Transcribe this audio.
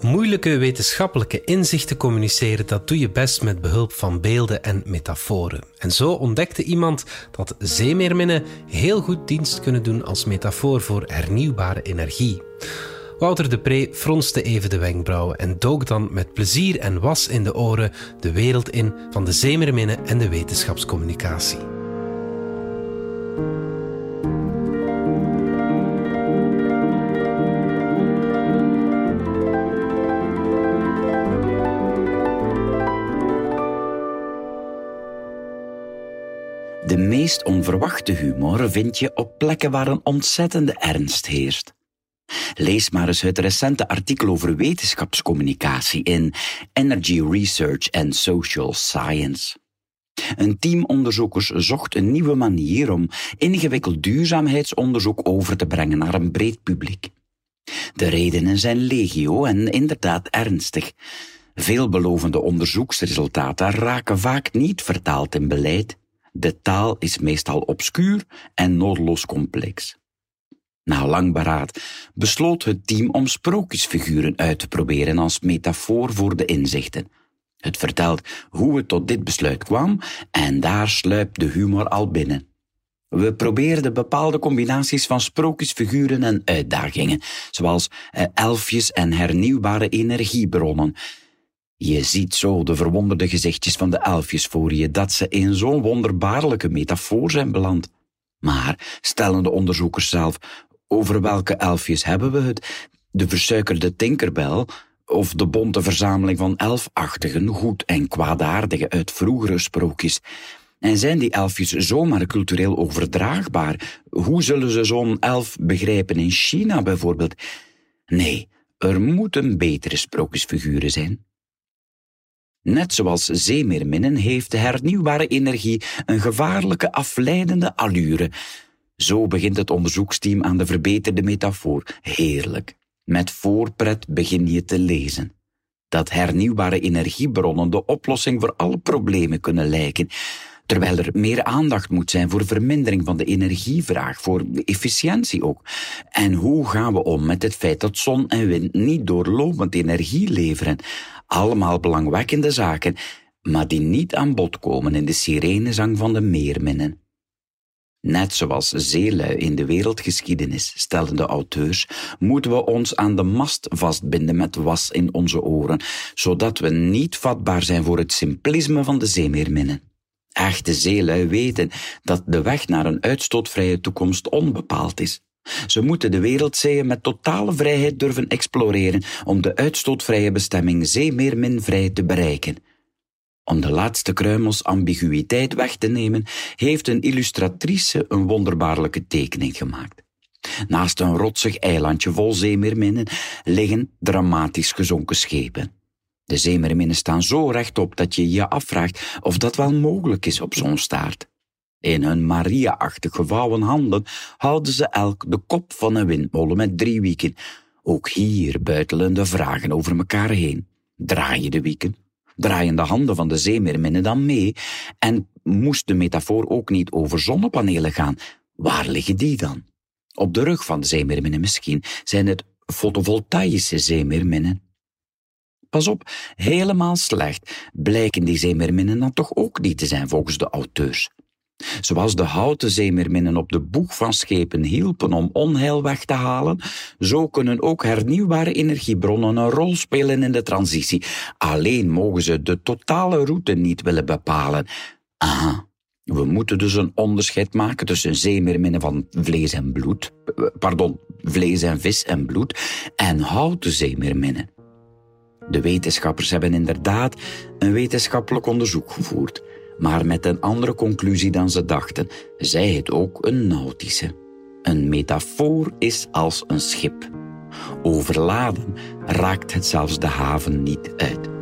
Moeilijke wetenschappelijke inzichten communiceren, dat doe je best met behulp van beelden en metaforen. En zo ontdekte iemand dat zeemeerminnen heel goed dienst kunnen doen als metafoor voor hernieuwbare energie. Wouter de Pre fronste even de wenkbrauwen en dook dan met plezier en was in de oren de wereld in van de zeemeerminnen en de wetenschapscommunicatie. De meest onverwachte humor vind je op plekken waar een ontzettende ernst heerst. Lees maar eens het recente artikel over wetenschapscommunicatie in Energy Research and Social Science. Een team onderzoekers zocht een nieuwe manier om ingewikkeld duurzaamheidsonderzoek over te brengen naar een breed publiek. De redenen zijn legio en inderdaad ernstig. Veelbelovende onderzoeksresultaten raken vaak niet vertaald in beleid. De taal is meestal obscuur en noodloos complex. Na lang beraad besloot het team om sprookjesfiguren uit te proberen als metafoor voor de inzichten. Het vertelt hoe het tot dit besluit kwam en daar sluipt de humor al binnen. We probeerden bepaalde combinaties van sprookjesfiguren en uitdagingen, zoals eh, elfjes en hernieuwbare energiebronnen. Je ziet zo de verwonderde gezichtjes van de elfjes voor je dat ze in zo'n wonderbaarlijke metafoor zijn beland. Maar, stellen de onderzoekers zelf, over welke elfjes hebben we het? De versuikerde Tinkerbell of de bonte verzameling van elfachtigen, goed en kwaadaardige uit vroegere sprookjes? En zijn die elfjes zomaar cultureel overdraagbaar? Hoe zullen ze zo'n elf begrijpen in China bijvoorbeeld? Nee, er moeten betere sprookjesfiguren zijn. Net zoals zeemeerminnen heeft de hernieuwbare energie een gevaarlijke afleidende allure. Zo begint het onderzoeksteam aan de verbeterde metafoor. Heerlijk. Met voorpret begin je te lezen. Dat hernieuwbare energiebronnen de oplossing voor alle problemen kunnen lijken, terwijl er meer aandacht moet zijn voor vermindering van de energievraag, voor efficiëntie ook. En hoe gaan we om met het feit dat zon en wind niet doorlopend energie leveren? Allemaal belangwekkende zaken, maar die niet aan bod komen in de sirenezang van de meerminnen. Net zoals zeelui in de wereldgeschiedenis, stelden de auteurs, moeten we ons aan de mast vastbinden met was in onze oren, zodat we niet vatbaar zijn voor het simplisme van de zeemeerminnen. Echte zeelui weten dat de weg naar een uitstootvrije toekomst onbepaald is. Ze moeten de wereldzeeën met totale vrijheid durven exploreren om de uitstootvrije bestemming zeemeerminvrij te bereiken. Om de laatste kruimels ambiguïteit weg te nemen, heeft een illustratrice een wonderbaarlijke tekening gemaakt. Naast een rotsig eilandje vol zeemeerminnen liggen dramatisch gezonken schepen. De zeemeerminnen staan zo rechtop dat je je afvraagt of dat wel mogelijk is op zo'n staart. In hun Maria-achtig gevouwen handen houden ze elk de kop van een windmolen met drie wieken. Ook hier buitelen de vragen over elkaar heen. Draai je de wieken? Draaien de handen van de zeemeerminnen dan mee? En moest de metafoor ook niet over zonnepanelen gaan? Waar liggen die dan? Op de rug van de zeemeerminnen misschien zijn het fotovoltaïsche zeemeerminnen. Pas op, helemaal slecht blijken die zeemeerminnen dan toch ook niet te zijn volgens de auteurs. Zoals de houten zeemeerminnen op de boeg van schepen hielpen om onheil weg te halen, zo kunnen ook hernieuwbare energiebronnen een rol spelen in de transitie. Alleen mogen ze de totale route niet willen bepalen. Aha, we moeten dus een onderscheid maken tussen zeemeerminnen van vlees en bloed, pardon, vlees en vis en bloed, en houten zeemeerminnen. De wetenschappers hebben inderdaad een wetenschappelijk onderzoek gevoerd maar met een andere conclusie dan ze dachten, zij het ook een nautische. Een metafoor is als een schip. Overladen raakt het zelfs de haven niet uit.